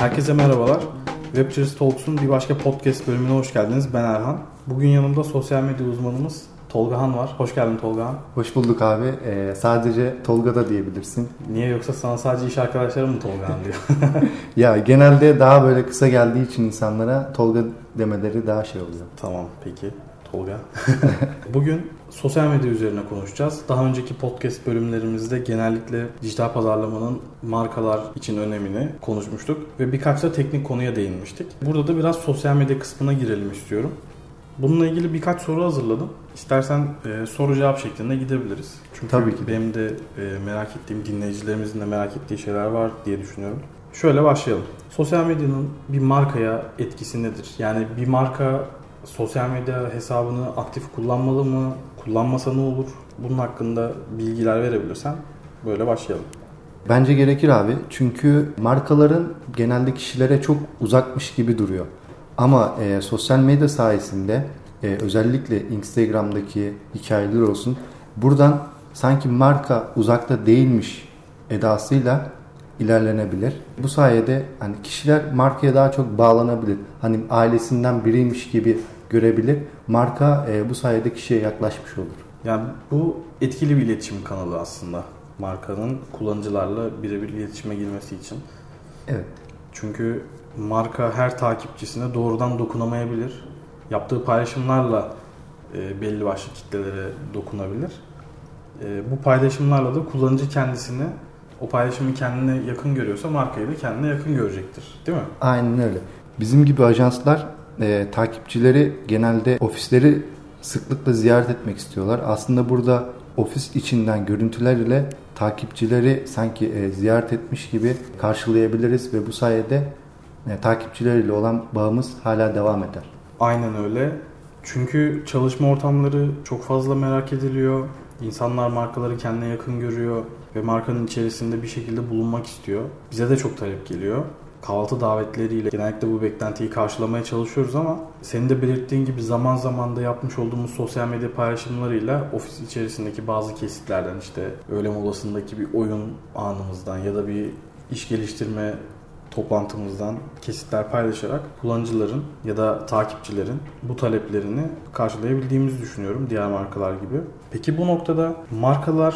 Herkese merhabalar. Webchers Talks'un bir başka podcast bölümüne hoş geldiniz. Ben Erhan. Bugün yanımda sosyal medya uzmanımız Tolgahan var. Hoş geldin Tolgahan. Hoş bulduk abi. Ee, sadece Tolga da diyebilirsin. Niye yoksa sana sadece iş arkadaşlarım mı Tolgahan diyor? ya genelde daha böyle kısa geldiği için insanlara Tolga demeleri daha şey oluyor. tamam peki. Tolga. Bugün sosyal medya üzerine konuşacağız. Daha önceki podcast bölümlerimizde genellikle dijital pazarlamanın markalar için önemini konuşmuştuk ve birkaç da teknik konuya değinmiştik. Burada da biraz sosyal medya kısmına girelim istiyorum. Bununla ilgili birkaç soru hazırladım. İstersen e, soru cevap şeklinde gidebiliriz. Çünkü Tabii ki benim de e, merak ettiğim, dinleyicilerimizin de merak ettiği şeyler var diye düşünüyorum. Şöyle başlayalım. Sosyal medyanın bir markaya etkisi nedir? Yani bir marka sosyal medya hesabını aktif kullanmalı mı? Kullanmasa ne olur? Bunun hakkında bilgiler verebilirsen böyle başlayalım. Bence gerekir abi. Çünkü markaların genelde kişilere çok uzakmış gibi duruyor. Ama e, sosyal medya sayesinde e, özellikle Instagram'daki hikayeler olsun buradan sanki marka uzakta değilmiş edasıyla ilerlenebilir. Bu sayede hani kişiler markaya daha çok bağlanabilir. Hani ailesinden biriymiş gibi görebilir. Marka e, bu sayede kişiye yaklaşmış olur. Yani bu etkili bir iletişim kanalı aslında. Markanın kullanıcılarla birebir iletişime girmesi için. Evet. Çünkü marka her takipçisine doğrudan dokunamayabilir. Yaptığı paylaşımlarla e, belli başlı kitlelere dokunabilir. E, bu paylaşımlarla da kullanıcı kendisini o paylaşımı kendine yakın görüyorsa markayı da kendine yakın görecektir. Değil mi? Aynen öyle. Bizim gibi ajanslar e, takipçileri genelde ofisleri sıklıkla ziyaret etmek istiyorlar. Aslında burada ofis içinden görüntüler ile takipçileri sanki e, ziyaret etmiş gibi karşılayabiliriz ve bu sayede e, takipçileriyle olan bağımız hala devam eder. Aynen öyle. Çünkü çalışma ortamları çok fazla merak ediliyor. İnsanlar markaları kendine yakın görüyor ve markanın içerisinde bir şekilde bulunmak istiyor. Bize de çok talep geliyor. Kahvaltı davetleriyle genellikle bu beklentiyi karşılamaya çalışıyoruz ama senin de belirttiğin gibi zaman zaman da yapmış olduğumuz sosyal medya paylaşımlarıyla ofis içerisindeki bazı kesitlerden işte öğle molasındaki bir oyun anımızdan ya da bir iş geliştirme toplantımızdan kesitler paylaşarak kullanıcıların ya da takipçilerin bu taleplerini karşılayabildiğimizi düşünüyorum diğer markalar gibi. Peki bu noktada markalar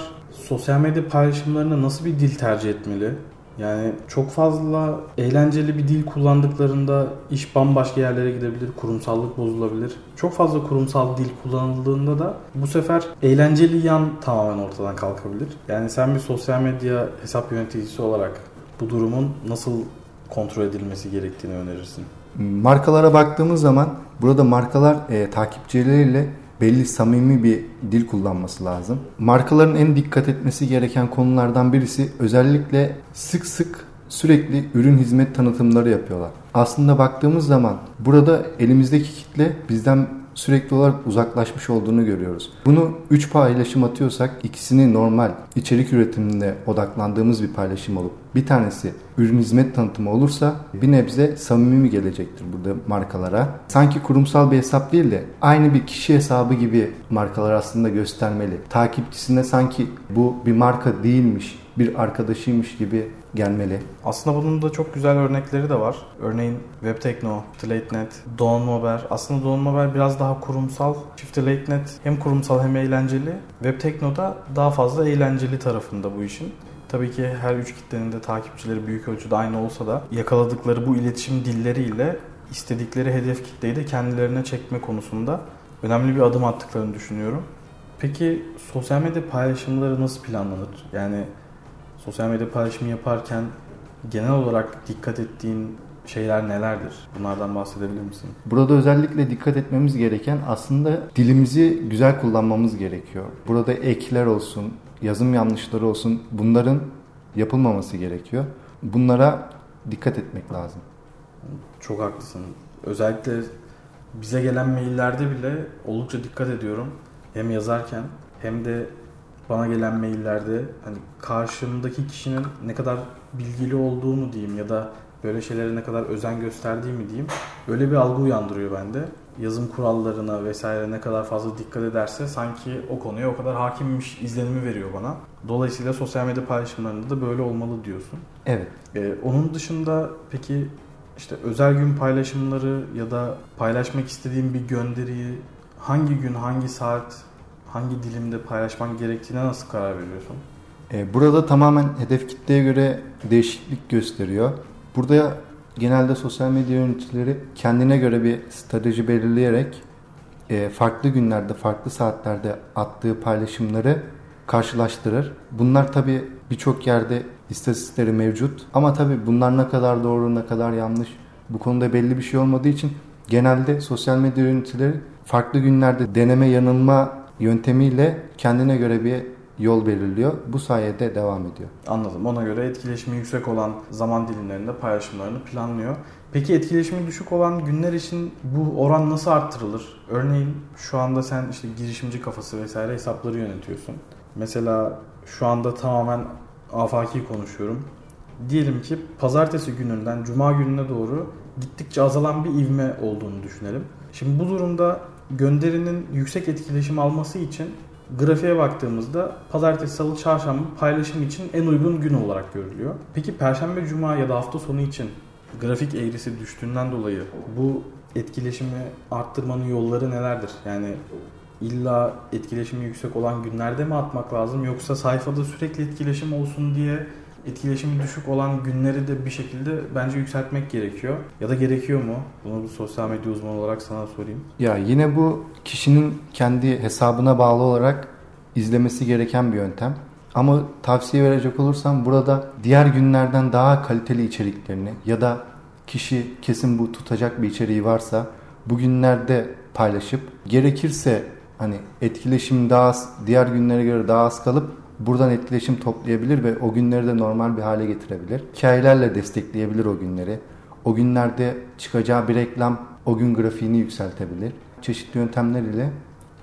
sosyal medya paylaşımlarına nasıl bir dil tercih etmeli? Yani çok fazla eğlenceli bir dil kullandıklarında iş bambaşka yerlere gidebilir, kurumsallık bozulabilir. Çok fazla kurumsal dil kullanıldığında da bu sefer eğlenceli yan tamamen ortadan kalkabilir. Yani sen bir sosyal medya hesap yöneticisi olarak bu durumun nasıl kontrol edilmesi gerektiğini önerirsin? Markalara baktığımız zaman burada markalar e, takipçileriyle belli samimi bir dil kullanması lazım. Markaların en dikkat etmesi gereken konulardan birisi özellikle sık sık sürekli ürün hizmet tanıtımları yapıyorlar. Aslında baktığımız zaman burada elimizdeki kitle bizden sürekli olarak uzaklaşmış olduğunu görüyoruz. Bunu 3 paylaşım atıyorsak ikisini normal içerik üretiminde odaklandığımız bir paylaşım olup bir tanesi ürün hizmet tanıtımı olursa bir nebze samimi gelecektir burada markalara. Sanki kurumsal bir hesap değil de aynı bir kişi hesabı gibi markalar aslında göstermeli. Takipçisine sanki bu bir marka değilmiş, bir arkadaşıymış gibi gelmeli. Aslında bunun da çok güzel örnekleri de var. Örneğin WebTekno, Late.net, Doğan Mober. Aslında Doğan Mober biraz daha kurumsal. Çift Late.net hem kurumsal hem eğlenceli. WebTekno'da daha fazla eğlenceli tarafında bu işin. Tabii ki her üç kitlenin de takipçileri büyük ölçüde aynı olsa da yakaladıkları bu iletişim dilleriyle istedikleri hedef kitleyi de kendilerine çekme konusunda önemli bir adım attıklarını düşünüyorum. Peki sosyal medya paylaşımları nasıl planlanır? Yani sosyal medya paylaşımı yaparken genel olarak dikkat ettiğin şeyler nelerdir? Bunlardan bahsedebilir misin? Burada özellikle dikkat etmemiz gereken aslında dilimizi güzel kullanmamız gerekiyor. Burada ekler olsun, yazım yanlışları olsun bunların yapılmaması gerekiyor. Bunlara dikkat etmek lazım. Çok haklısın. Özellikle bize gelen maillerde bile oldukça dikkat ediyorum. Hem yazarken hem de bana gelen maillerde hani karşımdaki kişinin ne kadar bilgili olduğunu diyeyim ya da böyle şeylere ne kadar özen gösterdiğimi diyeyim. Öyle bir algı uyandırıyor bende. yazım kurallarına vesaire ne kadar fazla dikkat ederse sanki o konuya o kadar hakimmiş izlenimi veriyor bana. Dolayısıyla sosyal medya paylaşımlarında da böyle olmalı diyorsun. Evet. Ee, onun dışında peki işte özel gün paylaşımları ya da paylaşmak istediğin bir gönderiyi hangi gün, hangi saat, hangi dilimde paylaşman gerektiğine nasıl karar veriyorsun? Ee, burada tamamen hedef kitleye göre değişiklik gösteriyor. Burada genelde sosyal medya yöneticileri kendine göre bir strateji belirleyerek e, farklı günlerde, farklı saatlerde attığı paylaşımları karşılaştırır. Bunlar tabi birçok yerde istatistikleri mevcut ama tabi bunlar ne kadar doğru, ne kadar yanlış bu konuda belli bir şey olmadığı için genelde sosyal medya yöneticileri farklı günlerde deneme yanılma yöntemiyle kendine göre bir yol belirliyor. Bu sayede devam ediyor. Anladım. Ona göre etkileşimi yüksek olan zaman dilimlerinde paylaşımlarını planlıyor. Peki etkileşimi düşük olan günler için bu oran nasıl arttırılır? Örneğin şu anda sen işte girişimci kafası vesaire hesapları yönetiyorsun. Mesela şu anda tamamen afaki konuşuyorum. Diyelim ki pazartesi gününden cuma gününe doğru gittikçe azalan bir ivme olduğunu düşünelim. Şimdi bu durumda gönderinin yüksek etkileşim alması için grafiğe baktığımızda pazartesi, salı, çarşamba paylaşım için en uygun gün olarak görülüyor. Peki perşembe, cuma ya da hafta sonu için grafik eğrisi düştüğünden dolayı bu etkileşimi arttırmanın yolları nelerdir? Yani illa etkileşimi yüksek olan günlerde mi atmak lazım yoksa sayfada sürekli etkileşim olsun diye etkileşimi düşük olan günleri de bir şekilde bence yükseltmek gerekiyor. Ya da gerekiyor mu? Bunu bir sosyal medya uzmanı olarak sana sorayım. Ya yine bu kişinin kendi hesabına bağlı olarak izlemesi gereken bir yöntem. Ama tavsiye verecek olursam burada diğer günlerden daha kaliteli içeriklerini ya da kişi kesin bu tutacak bir içeriği varsa bugünlerde paylaşıp gerekirse hani etkileşim daha diğer günlere göre daha az kalıp buradan etkileşim toplayabilir ve o günleri de normal bir hale getirebilir. Hikayelerle destekleyebilir o günleri. O günlerde çıkacağı bir reklam o gün grafiğini yükseltebilir. Çeşitli yöntemler ile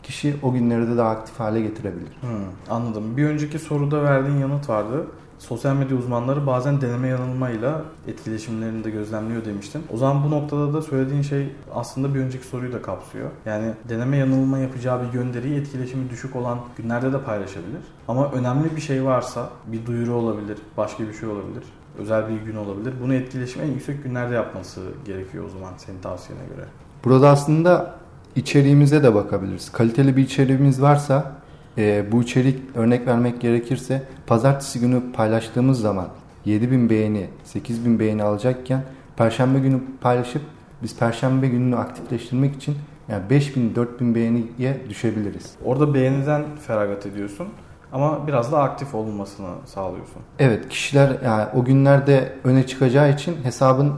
kişi o günleri de daha aktif hale getirebilir. Hmm, anladım. Bir önceki soruda verdiğin yanıt vardı. Sosyal medya uzmanları bazen deneme yanılmayla etkileşimlerini de gözlemliyor demiştin. O zaman bu noktada da söylediğin şey aslında bir önceki soruyu da kapsıyor. Yani deneme yanılma yapacağı bir gönderiyi etkileşimi düşük olan günlerde de paylaşabilir. Ama önemli bir şey varsa bir duyuru olabilir, başka bir şey olabilir özel bir gün olabilir. Bunu etkileşim en yüksek günlerde yapması gerekiyor o zaman senin tavsiyene göre. Burada aslında içeriğimize de bakabiliriz. Kaliteli bir içeriğimiz varsa e, bu içerik örnek vermek gerekirse pazartesi günü paylaştığımız zaman 7000 beğeni 8000 beğeni alacakken perşembe günü paylaşıp biz perşembe gününü aktifleştirmek için yani 5000 4000 beğeniye düşebiliriz. Orada beğeniden feragat ediyorsun ama biraz da aktif olunmasını sağlıyorsun. Evet kişiler yani o günlerde öne çıkacağı için hesabın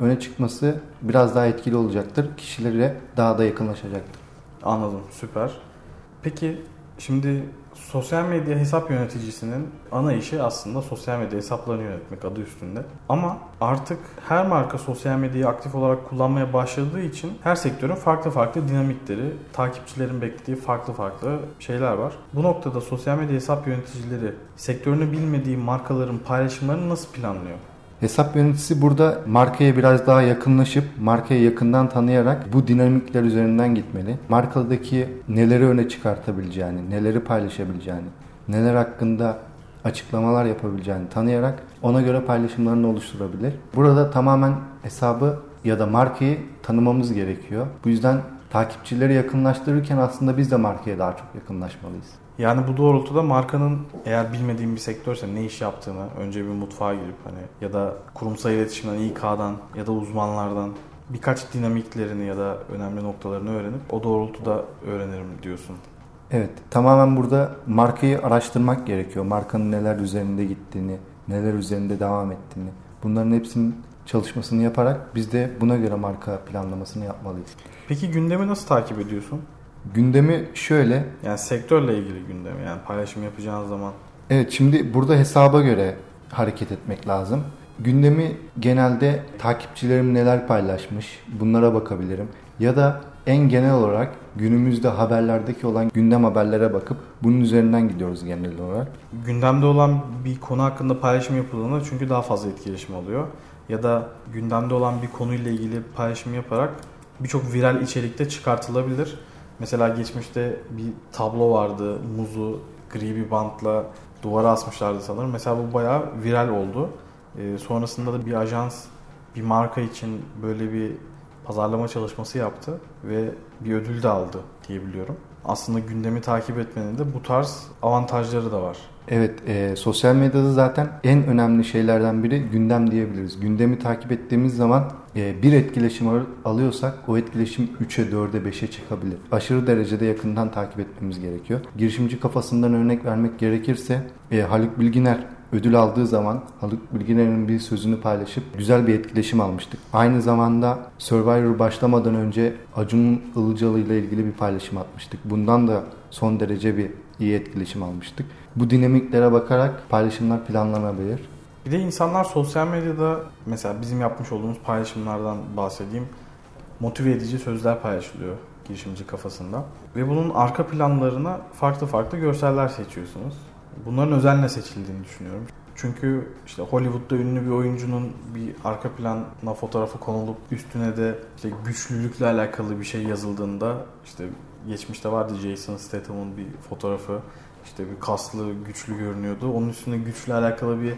öne çıkması biraz daha etkili olacaktır. Kişilere daha da yakınlaşacaktır. Anladım süper. Peki Şimdi sosyal medya hesap yöneticisinin ana işi aslında sosyal medya hesaplarını yönetmek adı üstünde. Ama artık her marka sosyal medyayı aktif olarak kullanmaya başladığı için her sektörün farklı farklı dinamikleri, takipçilerin beklediği farklı farklı şeyler var. Bu noktada sosyal medya hesap yöneticileri sektörünü bilmediği markaların paylaşımlarını nasıl planlıyor? Hesap yöneticisi burada markaya biraz daha yakınlaşıp markayı yakından tanıyarak bu dinamikler üzerinden gitmeli. Markadaki neleri öne çıkartabileceğini, neleri paylaşabileceğini, neler hakkında açıklamalar yapabileceğini tanıyarak ona göre paylaşımlarını oluşturabilir. Burada tamamen hesabı ya da markayı tanımamız gerekiyor. Bu yüzden takipçileri yakınlaştırırken aslında biz de markaya daha çok yakınlaşmalıyız. Yani bu doğrultuda markanın eğer bilmediğin bir sektörse ne iş yaptığını önce bir mutfağa girip hani ya da kurumsal iletişimden, İK'dan ya da uzmanlardan birkaç dinamiklerini ya da önemli noktalarını öğrenip o doğrultuda öğrenirim diyorsun. Evet, tamamen burada markayı araştırmak gerekiyor. Markanın neler üzerinde gittiğini, neler üzerinde devam ettiğini. Bunların hepsinin çalışmasını yaparak biz de buna göre marka planlamasını yapmalıyız. Peki gündemi nasıl takip ediyorsun? Gündemi şöyle. Yani sektörle ilgili gündemi yani paylaşım yapacağınız zaman. Evet şimdi burada hesaba göre hareket etmek lazım. Gündemi genelde takipçilerim neler paylaşmış bunlara bakabilirim. Ya da en genel olarak günümüzde haberlerdeki olan gündem haberlere bakıp bunun üzerinden gidiyoruz genel olarak. Gündemde olan bir konu hakkında paylaşım yapıldığında çünkü daha fazla etkileşim oluyor. Ya da gündemde olan bir konuyla ilgili paylaşım yaparak birçok viral içerikte çıkartılabilir. Mesela geçmişte bir tablo vardı. Muzu gri bir bantla duvara asmışlardı sanırım. Mesela bu bayağı viral oldu. E, sonrasında da bir ajans bir marka için böyle bir pazarlama çalışması yaptı ve bir ödül de aldı diyebiliyorum. Aslında gündemi takip etmenin de bu tarz avantajları da var. Evet, e, sosyal medyada zaten en önemli şeylerden biri gündem diyebiliriz. Gündemi takip ettiğimiz zaman e, bir etkileşim alıyorsak o etkileşim 3'e, 4'e, 5'e çıkabilir. Aşırı derecede yakından takip etmemiz gerekiyor. Girişimci kafasından örnek vermek gerekirse e, Haluk Bilginer ödül aldığı zaman Haluk Bilginer'in bir sözünü paylaşıp güzel bir etkileşim almıştık. Aynı zamanda Survivor başlamadan önce Acun Ilıcalı ile ilgili bir paylaşım atmıştık. Bundan da son derece bir iyi etkileşim almıştık. Bu dinamiklere bakarak paylaşımlar planlanabilir. Bir de insanlar sosyal medyada mesela bizim yapmış olduğumuz paylaşımlardan bahsedeyim. Motive edici sözler paylaşılıyor girişimci kafasında. Ve bunun arka planlarına farklı farklı görseller seçiyorsunuz. Bunların özenle seçildiğini düşünüyorum. Çünkü işte Hollywood'da ünlü bir oyuncunun bir arka plana fotoğrafı konulup üstüne de işte güçlülükle alakalı bir şey yazıldığında işte geçmişte vardı Jason Statham'ın bir fotoğrafı işte bir kaslı, güçlü görünüyordu. Onun üstünde güçle alakalı bir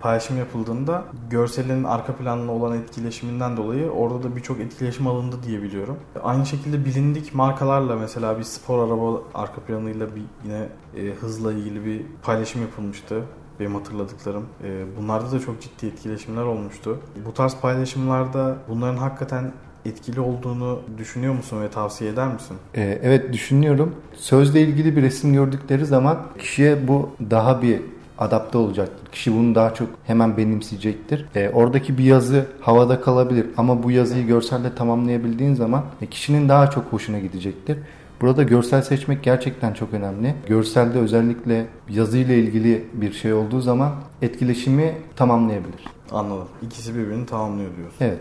paylaşım yapıldığında görselin arka planına olan etkileşiminden dolayı orada da birçok etkileşim alındı diye biliyorum. Aynı şekilde bilindik markalarla mesela bir spor araba arka planıyla bir yine e, hızla ilgili bir paylaşım yapılmıştı benim hatırladıklarım. E, bunlarda da çok ciddi etkileşimler olmuştu. Bu tarz paylaşımlarda bunların hakikaten etkili olduğunu düşünüyor musun ve tavsiye eder misin? Ee, evet düşünüyorum. Sözle ilgili bir resim gördükleri zaman kişiye bu daha bir adapte olacaktır. Kişi bunu daha çok hemen benimseyecektir. E, oradaki bir yazı havada kalabilir ama bu yazıyı görselle tamamlayabildiğin zaman e, kişinin daha çok hoşuna gidecektir. Burada görsel seçmek gerçekten çok önemli. Görselde özellikle yazıyla ilgili bir şey olduğu zaman etkileşimi tamamlayabilir. Anladım. İkisi birbirini tamamlıyor diyorsun. Evet.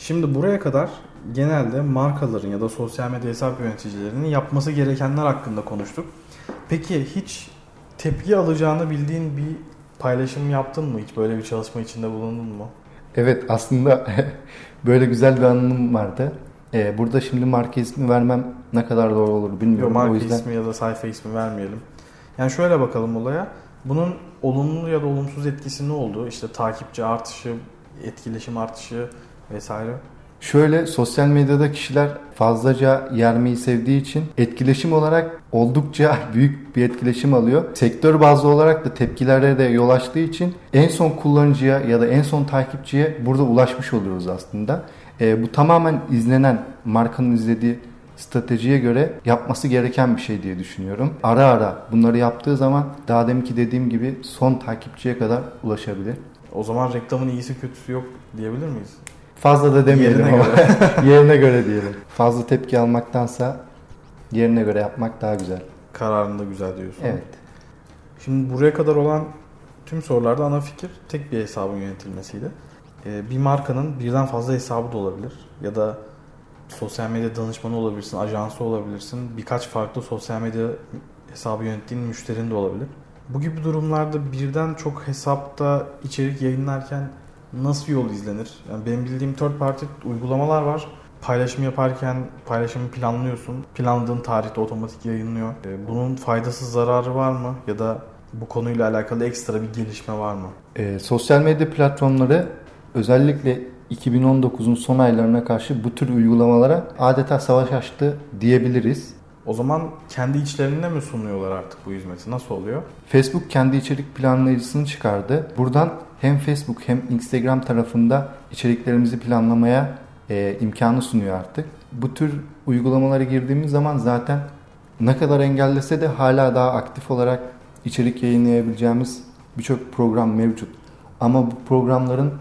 Şimdi buraya kadar genelde markaların ya da sosyal medya hesap yöneticilerinin yapması gerekenler hakkında konuştuk. Peki hiç tepki alacağını bildiğin bir paylaşım yaptın mı? Hiç böyle bir çalışma içinde bulundun mu? Evet aslında böyle güzel bir anım vardı. Ee, burada şimdi marka ismi vermem ne kadar doğru olur bilmiyorum. Yok marka o yüzden... ismi ya da sayfa ismi vermeyelim. Yani şöyle bakalım olaya. Bunun olumlu ya da olumsuz etkisi ne oldu? İşte takipçi artışı, etkileşim artışı vesaire. Şöyle sosyal medyada kişiler fazlaca yermeyi sevdiği için etkileşim olarak oldukça büyük bir etkileşim alıyor. Sektör bazlı olarak da tepkilere de yol açtığı için en son kullanıcıya ya da en son takipçiye burada ulaşmış oluyoruz aslında. E, bu tamamen izlenen markanın izlediği stratejiye göre yapması gereken bir şey diye düşünüyorum. Ara ara bunları yaptığı zaman daha deminki dediğim gibi son takipçiye kadar ulaşabilir. O zaman reklamın iyisi kötüsü yok diyebilir miyiz? Fazla da demeyelim yerine ama göre. yerine göre diyelim. Fazla tepki almaktansa yerine göre yapmak daha güzel. Kararında güzel diyorsun. Evet. Şimdi buraya kadar olan tüm sorularda ana fikir tek bir hesabın yönetilmesiydi. Ee, bir markanın birden fazla hesabı da olabilir. Ya da sosyal medya danışmanı olabilirsin, ajansı olabilirsin. Birkaç farklı sosyal medya hesabı yönettiğin müşterin de olabilir. Bu gibi durumlarda birden çok hesapta içerik yayınlarken nasıl yol izlenir? Yani benim bildiğim third party uygulamalar var. Paylaşım yaparken paylaşımı planlıyorsun. Planladığın tarihte otomatik yayınlıyor. Ee, bunun faydasız zararı var mı? Ya da bu konuyla alakalı ekstra bir gelişme var mı? E, sosyal medya platformları özellikle 2019'un son aylarına karşı bu tür uygulamalara adeta savaş açtı diyebiliriz. O zaman kendi içlerinde mi sunuyorlar artık bu hizmeti? Nasıl oluyor? Facebook kendi içerik planlayıcısını çıkardı. Buradan hem Facebook hem Instagram tarafında içeriklerimizi planlamaya e, imkanı sunuyor artık. Bu tür uygulamalara girdiğimiz zaman zaten ne kadar engellese de hala daha aktif olarak içerik yayınlayabileceğimiz birçok program mevcut. Ama bu programların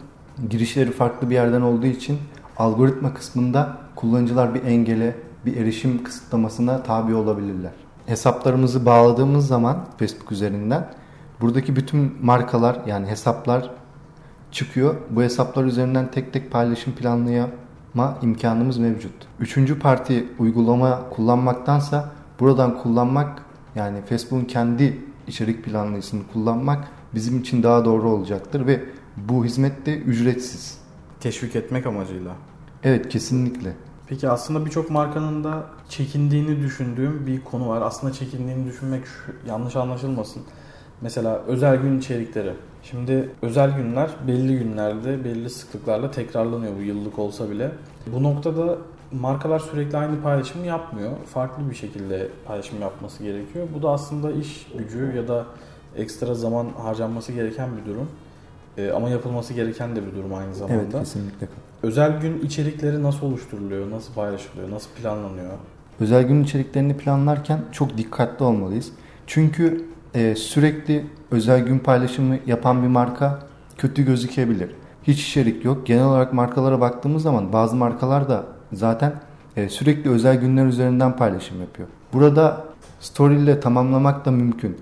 girişleri farklı bir yerden olduğu için algoritma kısmında kullanıcılar bir engele, bir erişim kısıtlamasına tabi olabilirler. Hesaplarımızı bağladığımız zaman Facebook üzerinden buradaki bütün markalar yani hesaplar çıkıyor. Bu hesaplar üzerinden tek tek paylaşım planlayama imkanımız mevcut. Üçüncü parti uygulama kullanmaktansa buradan kullanmak yani Facebook'un kendi içerik planlayıcısını kullanmak bizim için daha doğru olacaktır ve bu hizmet de ücretsiz. Teşvik etmek amacıyla. Evet kesinlikle. Peki aslında birçok markanın da çekindiğini düşündüğüm bir konu var. Aslında çekindiğini düşünmek şu, yanlış anlaşılmasın. Mesela özel gün içerikleri. Şimdi özel günler belli günlerde belli sıklıklarla tekrarlanıyor bu yıllık olsa bile. Bu noktada markalar sürekli aynı paylaşımı yapmıyor. Farklı bir şekilde paylaşım yapması gerekiyor. Bu da aslında iş gücü ya da ekstra zaman harcanması gereken bir durum. Ee, ama yapılması gereken de bir durum aynı zamanda. Evet kesinlikle. Özel gün içerikleri nasıl oluşturuluyor, nasıl paylaşılıyor, nasıl planlanıyor? Özel gün içeriklerini planlarken çok dikkatli olmalıyız. Çünkü e, sürekli özel gün paylaşımı yapan bir marka kötü gözükebilir. Hiç içerik yok. Genel olarak markalara baktığımız zaman bazı markalar da zaten e, sürekli özel günler üzerinden paylaşım yapıyor. Burada story ile tamamlamak da mümkün.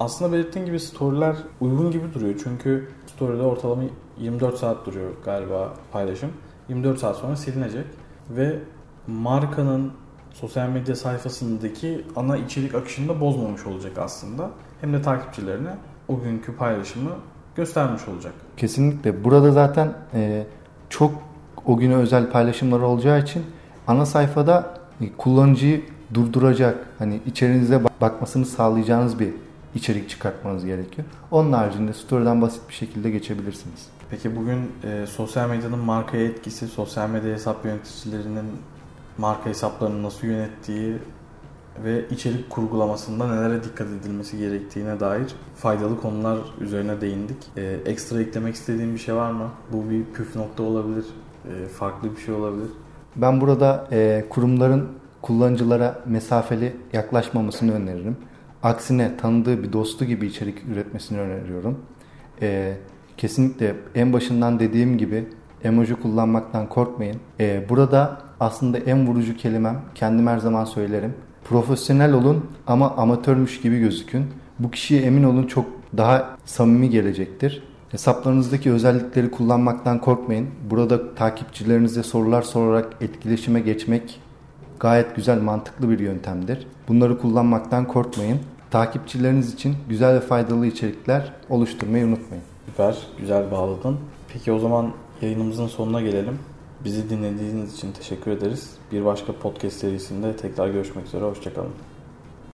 Aslında belirttiğin gibi storyler uygun gibi duruyor. Çünkü story'de ortalama 24 saat duruyor galiba paylaşım. 24 saat sonra silinecek ve markanın sosyal medya sayfasındaki ana içerik akışını da bozmamış olacak aslında. Hem de takipçilerine o günkü paylaşımı göstermiş olacak. Kesinlikle. Burada zaten e, çok o güne özel paylaşımlar olacağı için ana sayfada e, kullanıcıyı durduracak, hani içerinize bakmasını sağlayacağınız bir içerik çıkartmanız gerekiyor. Onun haricinde story'den basit bir şekilde geçebilirsiniz. Peki bugün e, sosyal medyanın markaya etkisi, sosyal medya hesap yöneticilerinin marka hesaplarını nasıl yönettiği ve içerik kurgulamasında nelere dikkat edilmesi gerektiğine dair faydalı konular üzerine değindik. E, ekstra eklemek istediğim bir şey var mı? Bu bir püf nokta olabilir, e, farklı bir şey olabilir. Ben burada e, kurumların kullanıcılara mesafeli yaklaşmamasını öneririm. Aksine tanıdığı bir dostu gibi içerik üretmesini öneriyorum. E, kesinlikle en başından dediğim gibi emoji kullanmaktan korkmayın. E, burada aslında en vurucu kelimem kendim her zaman söylerim. Profesyonel olun ama amatörmüş gibi gözükün. Bu kişiye emin olun çok daha samimi gelecektir. Hesaplarınızdaki özellikleri kullanmaktan korkmayın. Burada takipçilerinize sorular sorarak etkileşime geçmek gayet güzel, mantıklı bir yöntemdir. Bunları kullanmaktan korkmayın. Takipçileriniz için güzel ve faydalı içerikler oluşturmayı unutmayın. Süper, güzel bağladın. Peki o zaman yayınımızın sonuna gelelim. Bizi dinlediğiniz için teşekkür ederiz. Bir başka podcast serisinde tekrar görüşmek üzere. Hoşçakalın.